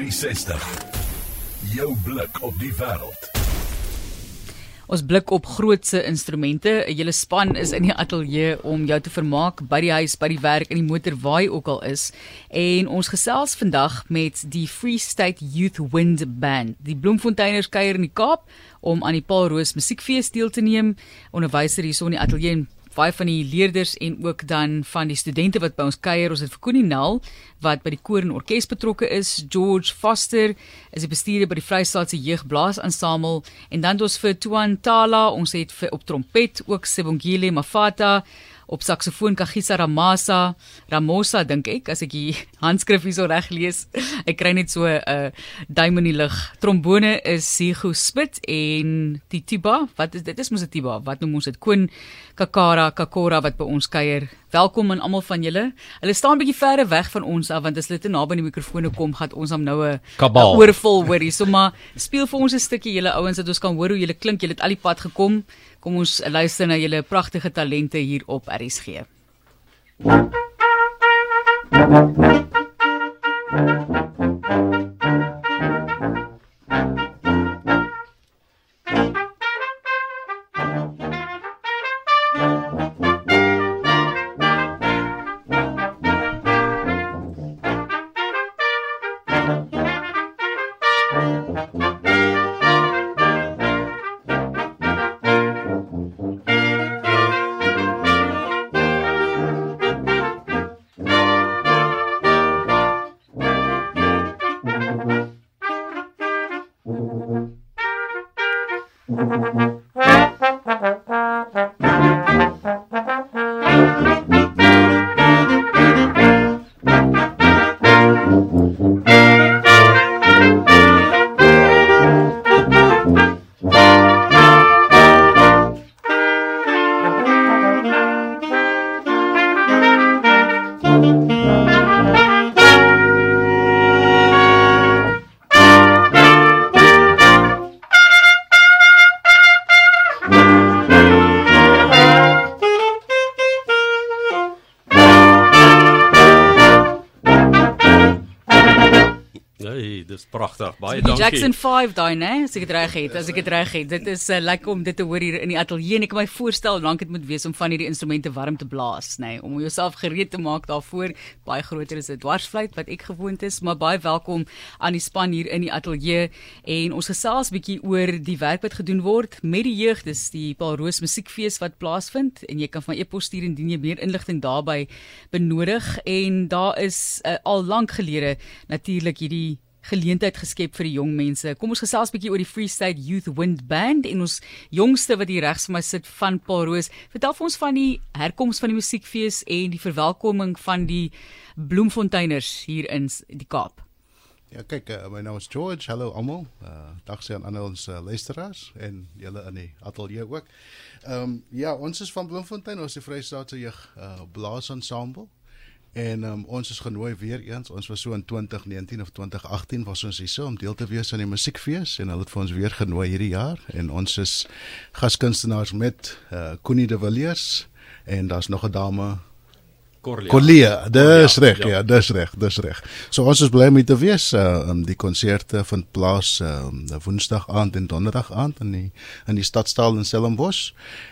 360. Jou blik op die wêreld. Ons blik op grootse instrumente. 'n Hele span is in die ateljee om jou te vermaak by die huis, by die werk, in die motor waar jy ook al is. En ons gesels vandag met die Free State Youth Wind Band. Die Bloemfonteiners kuier in die Kaap om aan die Paul Roos Musiekfees deel te neem. Onderwyser hierso in die ateljee baie van die leerders en ook dan van die studente wat by ons kuier. Ons het vir Koenie Nel wat by die koor en orkes betrokke is. George Foster is die bestuurder by die Vrystaatse Jeugblaas Ensemble en dan het ons vir Tuan Tala, ons het vir op trompet ook Sebongile Mafata op saksofoon Kagisa Ramasa, Ramosa dink ek as ek die handskrif hierso reg lees. Ek kry net so 'n uh, duim in die lug. Trombone is Sigo Spit en die tuba, wat is dit? Dis mos 'n tuba. Wat noem ons dit? Koen Kakara Kakora wat by ons kuier. Welkom aan almal van julle. Hulle staan bietjie verder weg van ons af want as hulle te naby aan die mikrofone kom, gaan ons hom nou 'n oorvol hoor hier. So maar speel vir ons 'n stukkie julle ouens dat ons kan hoor hoe julle klink. Julle het al die pad gekom. Kom ons luister na julle pragtige talente hier op RSG. Pragtig. Baie dankie. Jackson 5 daai, né? As ek dit reg het, as ek dit reg het. Dit is uh, lekker om dit te hoor hier in die ateljee en ek kan my voorstel hoe lank dit moet wees om van hierdie instrumente warm te blaas, né? Om jouself gereed te maak daarvoor. Baie groter is 'n dwarsfluit wat ek gewoond is, maar baie welkom aan die span hier in die ateljee en ons gesels bietjie oor die werk wat gedoen word met die jeug. Dis die Paul Roos Musiekfees wat plaasvind en jy kan van e-pos stuur indien jy meer inligting daarby benodig en daar is uh, al lank gelede natuurlik hierdie geleentheid geskep vir die jong mense. Kom ons gesels 'n bietjie oor die Free State Youth Wind Band en ons jongste wat hier regs vir my sit van Paul Roos. Vertel vir ons van die herkoms van die musiekfees en die verwelkoming van die Bloemfonteiners hier in die Kaap. Ja, kyk, uh, my naam is George. Hallo almal. Uh dag sê aan al ons uh, luisteraars en julle in die ateljee ook. Ehm um, ja, ons is van Bloemfontein, ons is die Vrystaatse jeug uh blaas ensemble. En um, ons is genooi weer eens. Ons was so in 2019 of 2018 was ons hier so om deel te wees aan die musiekfees en hulle het vir ons weer genooi hierdie jaar en ons is gaskunstenaars met uh Connie de Villiers en daar's nog 'n dame Corlia. Corlia, dis reg, ja. ja, dis reg, dis reg. So ons is bly om hier te wees. Uh um, die konserte vind plaas um, Woensdag aand en Donderdag aand in die in die stadsaal in Stellenbosch.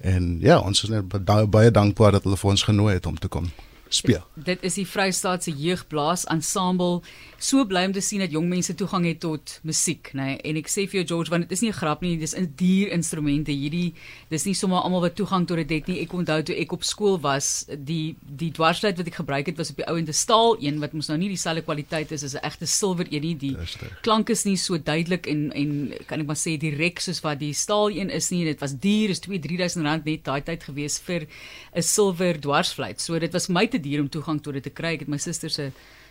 En ja, ons is net baie, baie dankbaar dat hulle vir ons genooi het om te kom speel. Dit is die Vrystaatse Jeugblaas Ensemble. So bly om te sien dat jong mense toegang het tot musiek, nê. Nee? En ek sê vir jou George, want dit is nie 'n grap nie, dis 'n duur instrumente. Hierdie dis nie sommer almal wat toegang tot dit het nie. Ek onthou toe ek op skool was, die die dwarsluit wat ek gebruik het was op die ouende staal een wat mos nou nie dieselfde kwaliteit is as 'n egte silwer een nie. Die klank is nie so duidelik en en kan ek maar sê direk soos wat die staal een is nie. Dit was duur, is 2-3000 rand net daai tyd gewees vir 'n silwer dwarsfluit. So dit was my te duur om toegang tot dit te kry. Ek het my suster se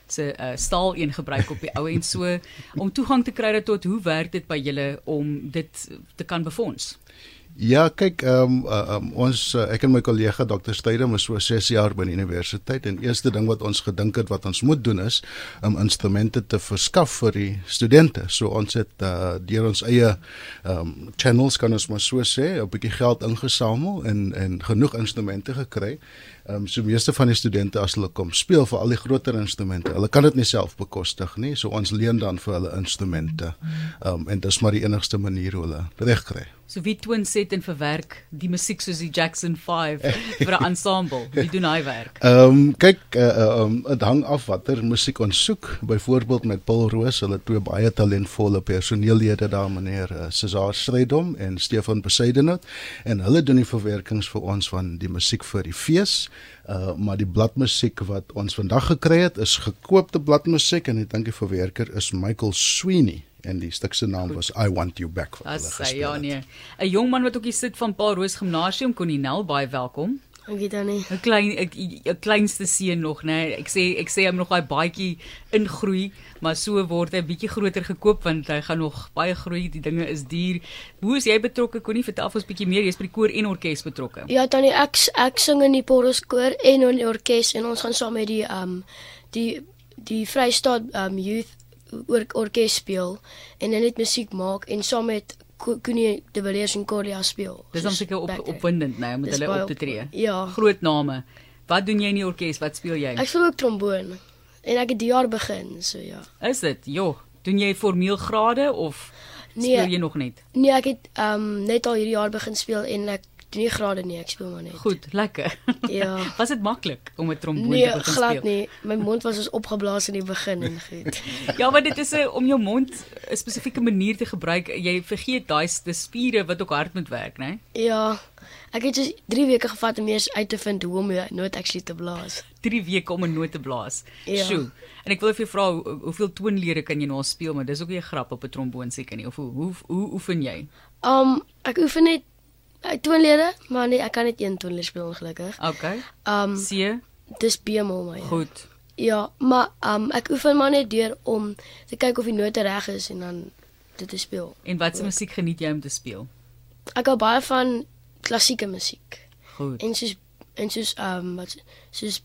se uh, staal een gebruik op die ou en so om toegang te kry tot hoe werk dit by julle om dit te kan befonds? Ja, kyk, ehm um, um, ons uh, ek en my kollega Dr. Steydam is so 6 jaar by die universiteit en eerste ding wat ons gedink het wat ons moet doen is om um, instrumente te verskaf vir die studente. So ons het uh, deur ons eie ehm um, channels kan ons maar so sê, 'n bietjie geld ingesamel en en genoeg instrumente gekry. Ehm um, so meeste van die studente as hulle kom speel vir al die groter instrumente, hulle kan dit nie self bekostig nie. So ons leen dan vir hulle instrumente. Ehm um, en dis maar die enigste manier hoe hulle reg kry. So wie toon set en verwerk die musiek soos die Jackson 5 vir 'n ensemble? Wie doen hy werk? Ehm um, kyk, ehm uh, um, dit hang af watter musiek ons soek. Byvoorbeeld met Paul Roos, hulle twee baie talentvolle personeellede daar, meneer uh, Cesar Strydom en Stefan Besaidenhout, en hulle doen die verwerkings vir ons van die musiek vir die fees. Uh maar die bladmusiek wat ons vandag gekry het, is gekoopte bladmusiek en ek dink die verwerker is Michael Sweeney en die stuk se naam was I want you back vir hulle gespeel. Ja nee. 'n Jong man wat ook hier sit van Paul Roos Gimnasium Koninel baie welkom. Dankie Tannie. 'n Klein 'n kleinste seun nog nê. Nee. Ek sê ek sê hom nog daai baadjie ingroei, maar so word hy 'n bietjie groter gekoop want hy gaan nog baie groei. Die dinge is duur. Hoe is jy betrokke? Konie vertel ons bietjie meer. Jy's by die koor en orkes betrokke. Ja Tannie, ek ek sing in die Paul Roos koor en in die orkes en ons gaan saam met die um die die Vrystaat um youth or orkes speel en net musiek maak en saam met Koenie de Villiers en Corlia speel. Dis dan seker op opwindend nou om hulle op te tree. Ja. Groot name. Wat doen jy in die orkes? Wat speel jy? Ek speel ook tromboon. En ek het die jaar begin, so ja. Is dit? Jo, doen jy formeel grade of nee, speel jy nog net? Nee, ek het ehm um, net al hierdie jaar begin speel en ek nie grade nie, ek speel maar net. Goed, lekker. Ja. was dit maklik om 'n tromboon nee, te begin speel? Nee, glad nie. My mond was so opgeblaas in die begin en goed. ja, maar dit is 'n om jou mond 'n spesifieke manier te gebruik. Jy vergeet daai spiere wat ook hard moet werk, né? Ja. Ek het dus 3 weke gevat om eers uit te vind hoe om 'n noot actually te blaas. 3 weke om 'n noot te blaas. Ja. Sjoe. En ek wil vir jou vra hoe, hoeveel toonlede kan jy nou speel, maar dis ook nie 'n grap op 'n tromboon seker nie. Of hoe hoe, hoe oefen jy? Um ek oefen net toonlede, maar nee, ek kan net een toonlede speel ongelukkig. Okay. Um C. Dis bemol my. Goed. Ja, maar um ek oefen maar net deur om te kyk of die note reg is en dan dit te speel. En watse musiek geniet jy om te speel? Ek hou baie van klassieke musiek. Goed. En soos en soos um wat soos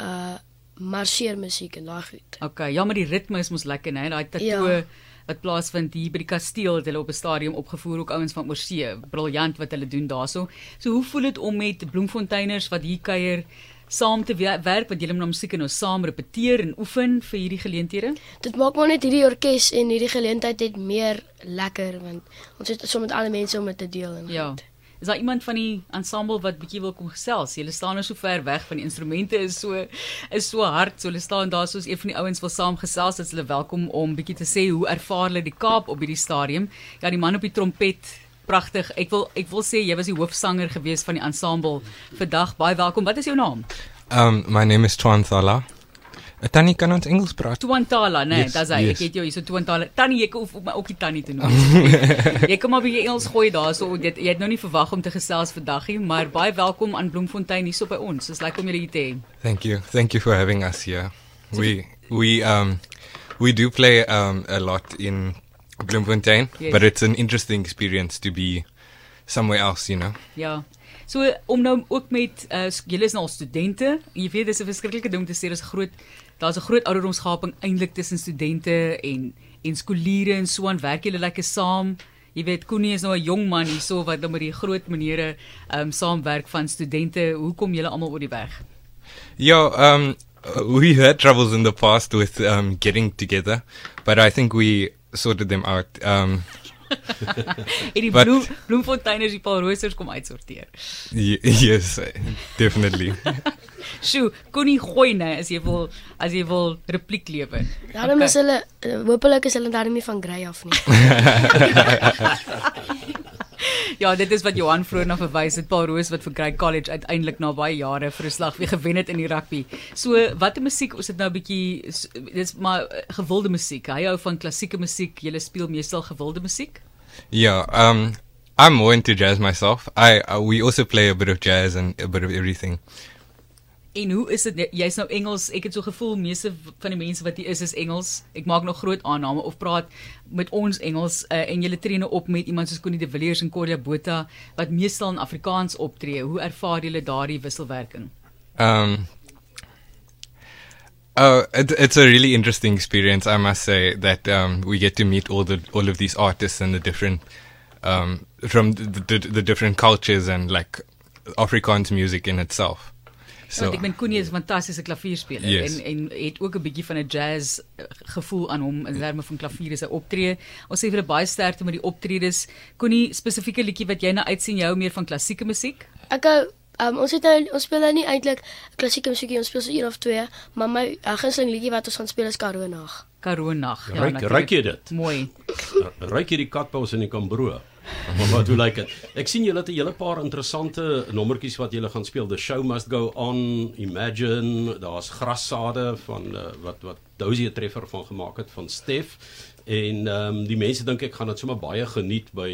uh marseermusiek en daai goed. Okay, ja, maar die ritme is mos lekker, né? Daai tattoo ja wat plaasvind hier by die kasteel. Het hulle op 'n stadium opgevoer ook ouens van Oorsee. Briljant wat hulle doen daarso. So hoe voel dit om met bloemfonteiners wat hier kuier saam te werk wat julle met musiek nou saam repeteer en oefen vir hierdie geleenthede? Dit maak maar net hierdie orkes en hierdie geleentheid net meer lekker want ons het sommer met alle mense om dit te deel en ja. goed. Is daar iemand van die ensemble wat bietjie wil kom gesels? Julle staan nou so ver weg van die instrumente is so is so hard. So hulle staan daar soos een van die ouens wil saam gesels. Dit's hulle welkom om bietjie te sê hoe ervaar hulle die Kaap op hierdie stadium. Ja, die man op die trompet Pragtig. Ek wil ek wil sê jy was die hoofsanger gewees van die ensemble vandag. Baie welkom. Wat is jou naam? Um my name is Twan Thala. Tannie kan ons Engels praat. Tuantala, nee, Yes, dis hy. yes. Ek het jou hier so Tuantala. Tannie, jy kan of my ook die tannie te noem. jy kom maar by Engels gooi daarso. Het- jy het nou nie verwag om te gesels vandag nie, maar baie welkom aan Bloemfontein hierso by ons. Dis lekker om julle hier te hê. Thank you. Thank you for having us here. We we um we do play um a lot in Bloemfontein, Yes. but it's an interesting experience to be somewhere else, you know. Ja. So om nou ook met uh, julle is nou al studente. Jy weet dis 'n verskriklike ding om te sê dis groot daar's 'n groot ouderdomsgaping eintlik tussen studente en en skooliere en so aan werk julle lekker saam. Jy weet Koenie is nou 'n jong man hierso wat nou met die groot menere um saamwerk van studente. Hoe kom julle almal oor die weg? Yo, um we had troubles in the past with um getting together, but I think we sorted them out. Um En die Wat- bloem bloemfonteiners die Paul Roosers kom uitsorteer. yes, definitely. Sjoe, Koenie gooi nê as jy wil as jy wil repliek lewer. Daarom is hulle hopelik is hulle daarmee van Grey af nie. Ja, dit is wat Johan vroeër na verwys het, Paul Roos wat vir Grey College uiteindelik na baie jare vir 'n slag weer gewen het in die rugby. So, watter musiek is dit nou 'n bietjie dis maar eh, gewilde musiek. Hy hou van klassieke musiek. Jy speel meestal gewilde musiek? Yeah, um, I'm more into jazz myself. I uh, we also play a bit of jazz and a bit of everything. En hoe is dit jy's nou Engels? Ek het so gevoel meeste van die mense wat hier is is Engels. Ek maak nog groot aanname of praat met ons Engels uh, en julle tree nou op met iemand soos Connie de Villiers en Cordia Botha wat meestal in Afrikaans optree. Hoe ervaar julle daardie wisselwerking? Um, oh, it, it's a really interesting experience. I must say that um, we get to meet all the all of these artists and the different um, from the, the, the different cultures and like Afrikaans music in itself. So Want ek meen Connie is 'n fantastiese klavierspeler Yes. en en het ook 'n bietjie van 'n jazz eh, gevoel aan hom in terme van klavier is hy optree. Ons sê vir hulle baie sterkte met die optredes. Connie, spesifieke liedjie wat jy nou uitsien jou meer van klassieke musiek? Ek hou um, ons het nou ons speel nou nie eintlik klassieke musiekie, ons speel so een of twee, maar my uh, gunsteling liedjie wat ons gaan speel is Karoo nag. Karoo nag. Ruik- natuurlijk. ruik jy dit? Mooi. Ryk hierdie katpous in die kambroe. Maar hoe lyk dit? Ek sien julle het 'n hele paar interessante nommertjies wat julle gaan speel. The show must go on. Imagine, daar's grassade van uh, wat wat Dozie 'n treffer van gemaak het van Stef. En ehm um, die mense dink ek gaan dit sommer baie geniet by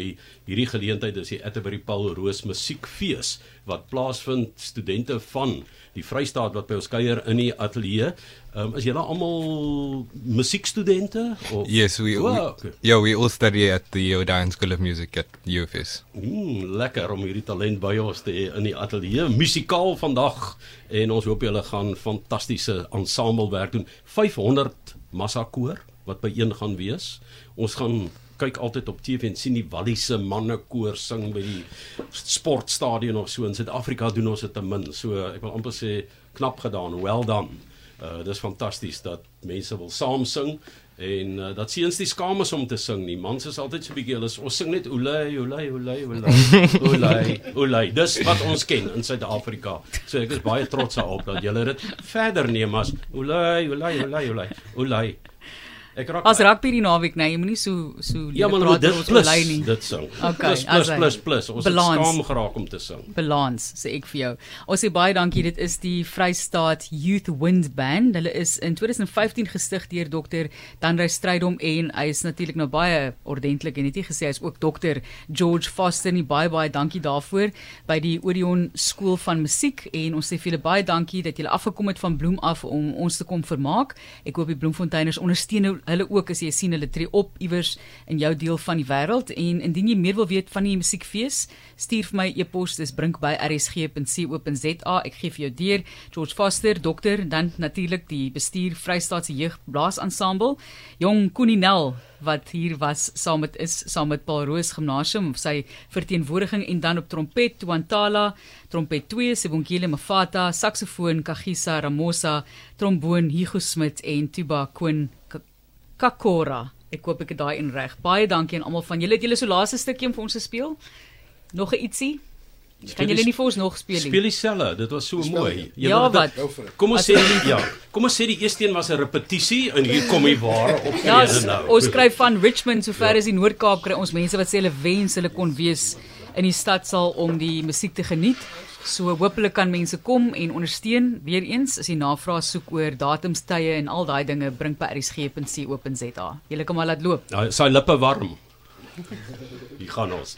hierdie geleentheid. Dis die Atterbury Paul Roos Musiekfees wat plaasvind. Studente van die Vrystaat wat by ons kuier in die ateljee. Ehm um, is julle almal musiekstudente of Yes, we, Oh, we okay. yeah we all study at the Odeon School of Music at UFS. Mm, lekker om hierdie talent by ons te hê in die ateljee musikaal vandag en ons hoop julle gaan fantastiese ensemblewerk doen. 500 massa koor wat byeen gaan wees. Ons gaan kyk altyd op TV en sien die Walliese mannekoor sing by die sportstadion of so in Suid-Afrika doen ons dit te min. So ek wil amper sê knap gedaan, well done. Uh dis fantasties dat mense wil saam sing en uh, dat seuns nie skaam is om te sing nie. Mans is altyd so 'n bietjie hulle is- ons sing net oulei oulei oulei oulei oulei oulei. Dis wat ons ken in Suid-Afrika. So ek is baie trots daarop dat julle dit verder neem as oulei oulei oulei oulei oulei. Ek raak As rugby die naweek, nee, jy moenie so so Ja, maar praat dit plus nie. dit sing. Okay, plus plus hy- plus plus. Ons het Balans. skaam geraak om te sing. balans sê ek vir jou. Ons sê baie dankie. Dit is die Vrystaat Youth Wind Band. Hulle is in 2015 gestig deur Dr. Danrey Strydom en hy is natuurlik nou baie ordentlik en het nie gesê hy is ook Dr. George Foster nie. Baie baie dankie daarvoor by die Odeon Skool van Musiek en ons sê vir julle baie dankie dat julle afgekom het van Bloem af om ons te kom vermaak. Ek hoop die Bloemfonteiners ondersteun hulle ook as jy sien hulle tree op iewers in jou deel van die wêreld. En indien jy meer wil weet van die musiekfees, stuur vir my e-pos dis brink by rsg.co.za. Ek gee vir jou deur. George Foster, dokter, dan natuurlik die bestuur Vrystaatse Jeugblaasensembel, jong Koninel wat hier was saam met is saam met Paul Roos Gimnasium sy verteenwoordiging en dan op trompet Tuantala, trompet 2 Sebonkele Mafata, saksofoon Kagisa Ramosa, tromboon Hugo Smit en tuba Koen Kakora. Ek hoop ek het daai in reg. Baie dankie aan almal van julle. Het julle so laaste stukkie om vir ons te speel? Nog 'n ietsie? Kan julle nie vir ons nog speel nie? Speel dieselfde. Dit was so mooi. Jy Ja, dit- wat? Kom ons sê ja. Kom ons sê die eerste een was 'n repetisie en hier kom die ware optrede Ja, s- nou. ons skryf van Richmond sover Ja. as die Noord-Kaap kry ons mense wat sê hulle wens hulle kon wees in die stadsaal om die musiek te geniet. So hopelik kan mense kom en ondersteun. Weereens as jy navraag soek oor datums, tye en al daai dinge, bring by rsg.co.za. Julle kan maar laat loop. Ja, sy lippe warm. Hier gaan ons.